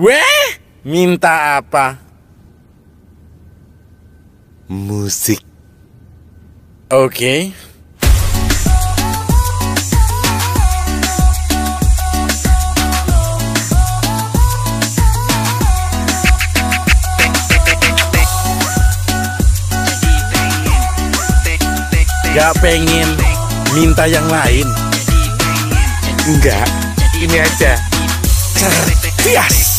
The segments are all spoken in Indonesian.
Weh, minta apa? Musik. Oke. Gak pengen minta yang lain. Enggak, ini aja. Cerdas.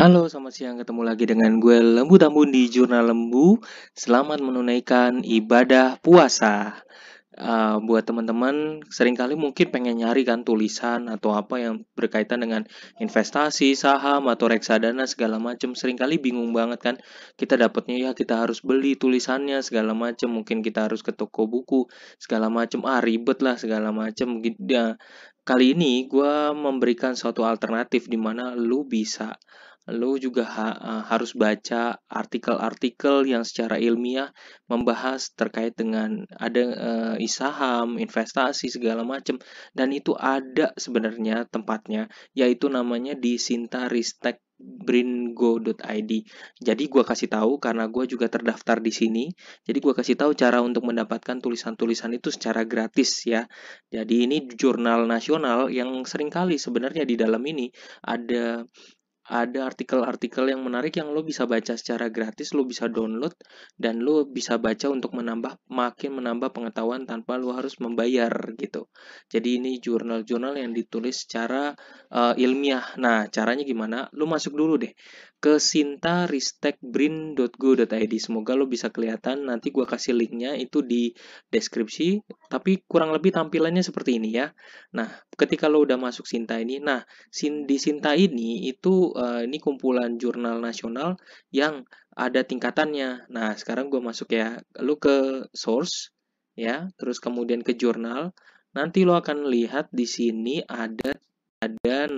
Halo, selamat siang. Ketemu lagi dengan gue Lembu Tambun di Jurnal Lembu. Selamat menunaikan ibadah puasa. Uh, buat teman-teman, sering kali mungkin pengen nyari kan tulisan atau apa yang berkaitan dengan investasi, saham, atau reksadana segala macam. Seringkali bingung banget kan. Kita dapatnya ya kita harus beli tulisannya segala macam. Mungkin kita harus ke toko buku segala macam. Ah ribet lah segala macam. Ya, kali ini gue memberikan suatu alternatif di mana lu bisa lo juga ha uh, harus baca artikel-artikel yang secara ilmiah membahas terkait dengan ada uh, saham, investasi segala macam dan itu ada sebenarnya tempatnya yaitu namanya di Sintaristek bringo.id. Jadi gue kasih tahu karena gue juga terdaftar di sini. Jadi gue kasih tahu cara untuk mendapatkan tulisan-tulisan itu secara gratis ya. Jadi ini jurnal nasional yang sering kali sebenarnya di dalam ini ada ada artikel-artikel yang menarik yang lo bisa baca secara gratis, lo bisa download dan lo bisa baca untuk menambah makin menambah pengetahuan tanpa lo harus membayar gitu. Jadi ini jurnal-jurnal yang ditulis secara uh, ilmiah. Nah, caranya gimana? Lo masuk dulu deh ke sintaristekbrin.go.id. Semoga lo bisa kelihatan. Nanti gue kasih linknya itu di deskripsi. Tapi kurang lebih tampilannya seperti ini ya. Nah, ketika lo udah masuk Sinta ini, nah di Sinta ini itu uh, ini kumpulan jurnal nasional yang ada tingkatannya. Nah, sekarang gue masuk ya. Lo ke source ya, terus kemudian ke jurnal. Nanti lo akan lihat di sini ada ada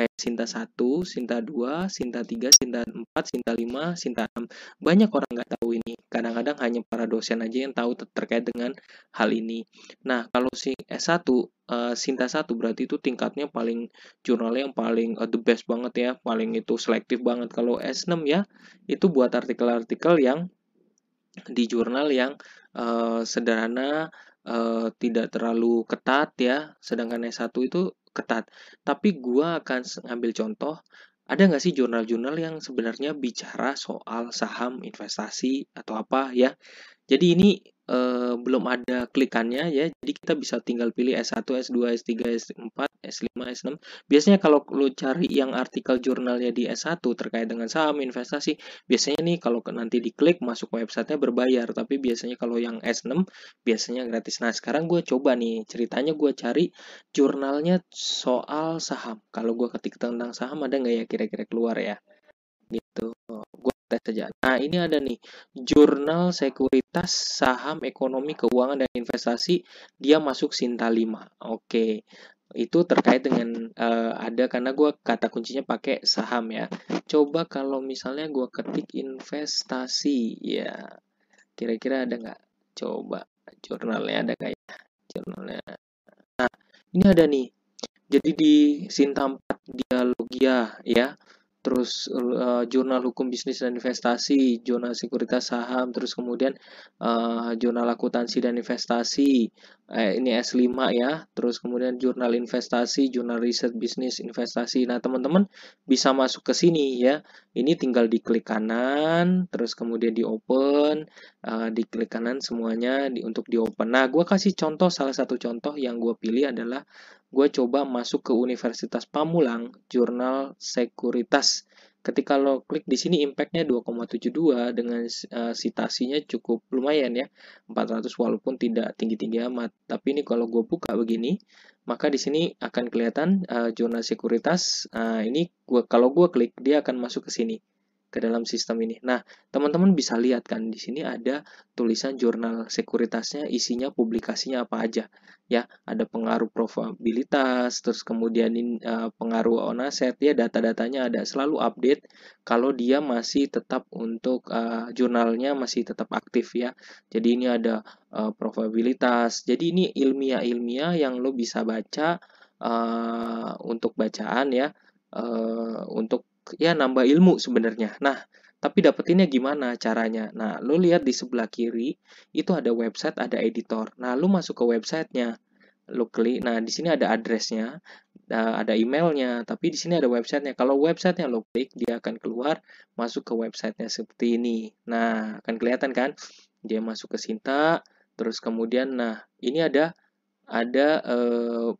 kayak Sinta 1, Sinta 2, Sinta 3, Sinta 4, Sinta 5, Sinta 6. Banyak orang nggak tahu ini. Kadang-kadang hanya para dosen aja yang tahu terkait dengan hal ini. Nah, kalau si S1, uh, Sinta 1 berarti itu tingkatnya paling jurnalnya yang paling uh, the best banget ya, paling itu selektif banget. Kalau S6 ya, itu buat artikel-artikel yang di jurnal yang uh, sederhana, uh, tidak terlalu ketat ya. Sedangkan S1 itu ketat. Tapi gue akan ngambil contoh, ada nggak sih jurnal-jurnal yang sebenarnya bicara soal saham, investasi, atau apa ya. Jadi ini uh, belum ada klikannya ya. Jadi kita bisa tinggal pilih S1, S2, S3, S4, S5, S6. Biasanya kalau lo cari yang artikel jurnalnya di S1 terkait dengan saham, investasi, biasanya nih kalau nanti diklik masuk websitenya berbayar. Tapi biasanya kalau yang S6 biasanya gratis. Nah sekarang gue coba nih ceritanya gue cari jurnalnya soal saham. Kalau gue ketik tentang saham ada nggak ya kira-kira keluar ya? Gitu. Gue tes saja. Nah, ini ada nih, Jurnal Sekuritas Saham Ekonomi Keuangan dan Investasi, dia masuk Sinta 5. Oke. Itu terkait dengan uh, ada karena gue kata kuncinya pakai saham ya. Coba kalau misalnya gue ketik investasi, ya kira-kira ada nggak? Coba jurnalnya ada nggak ya? Jurnalnya. Nah, ini ada nih. Jadi di Sinta 4 Dialogia ya terus uh, jurnal hukum bisnis dan investasi, jurnal sekuritas saham, terus kemudian uh, jurnal akuntansi dan investasi, eh, ini S5 ya, terus kemudian jurnal investasi, jurnal riset bisnis investasi. Nah, teman-teman bisa masuk ke sini ya. Ini tinggal diklik kanan, terus kemudian di open, uh, diklik kanan semuanya di, untuk di open. Nah, gue kasih contoh, salah satu contoh yang gue pilih adalah gue coba masuk ke Universitas Pamulang, jurnal sekuritas. Ketika lo klik di sini impactnya 2,72 dengan uh, citasinya cukup lumayan ya, 400 walaupun tidak tinggi-tinggi amat. Tapi ini kalau gue buka begini, maka di sini akan kelihatan uh, jurnal sekuritas. Uh, ini gua kalau gue klik dia akan masuk ke sini. Ke dalam sistem ini. Nah, teman-teman bisa lihat kan di sini ada tulisan jurnal sekuritasnya, isinya publikasinya apa aja. Ya, ada pengaruh probabilitas, terus kemudian uh, pengaruh on asset ya data-datanya ada selalu update kalau dia masih tetap untuk uh, jurnalnya masih tetap aktif ya. Jadi ini ada uh, probabilitas. Jadi ini ilmiah-ilmiah yang lo bisa baca uh, untuk bacaan ya, uh, untuk ya nambah ilmu sebenarnya. Nah, tapi dapetinnya gimana caranya? Nah, lu lihat di sebelah kiri itu ada website, ada editor. Nah, lu masuk ke websitenya, lu klik. Nah, di sini ada addressnya, ada emailnya, tapi di sini ada websitenya. Kalau websitenya lo klik, dia akan keluar masuk ke websitenya seperti ini. Nah, akan kelihatan kan? Dia masuk ke Sinta, terus kemudian, nah ini ada ada uh,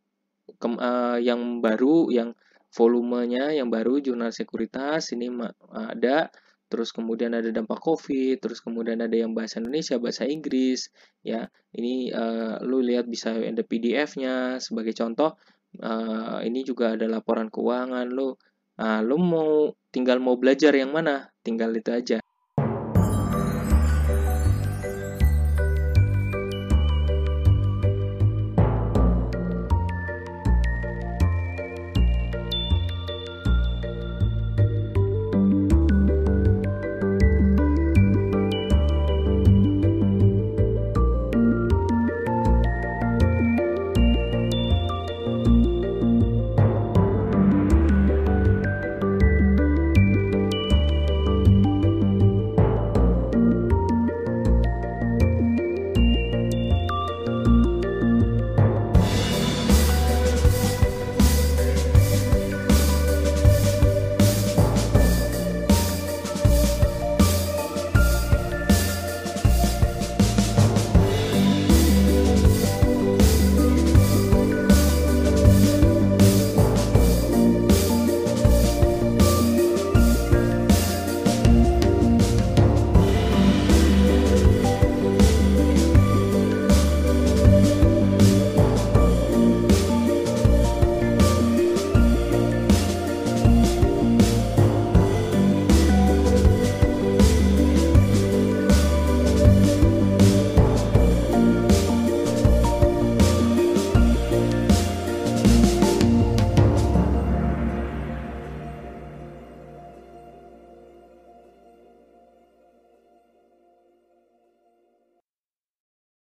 uh, yang baru yang volumenya yang baru jurnal sekuritas ini ada. Terus kemudian ada dampak covid terus kemudian ada yang bahasa Indonesia bahasa Inggris ya. Ini uh, lu lihat bisa ada PDF-nya sebagai contoh uh, ini juga ada laporan keuangan lu uh, lu mau tinggal mau belajar yang mana? Tinggal itu aja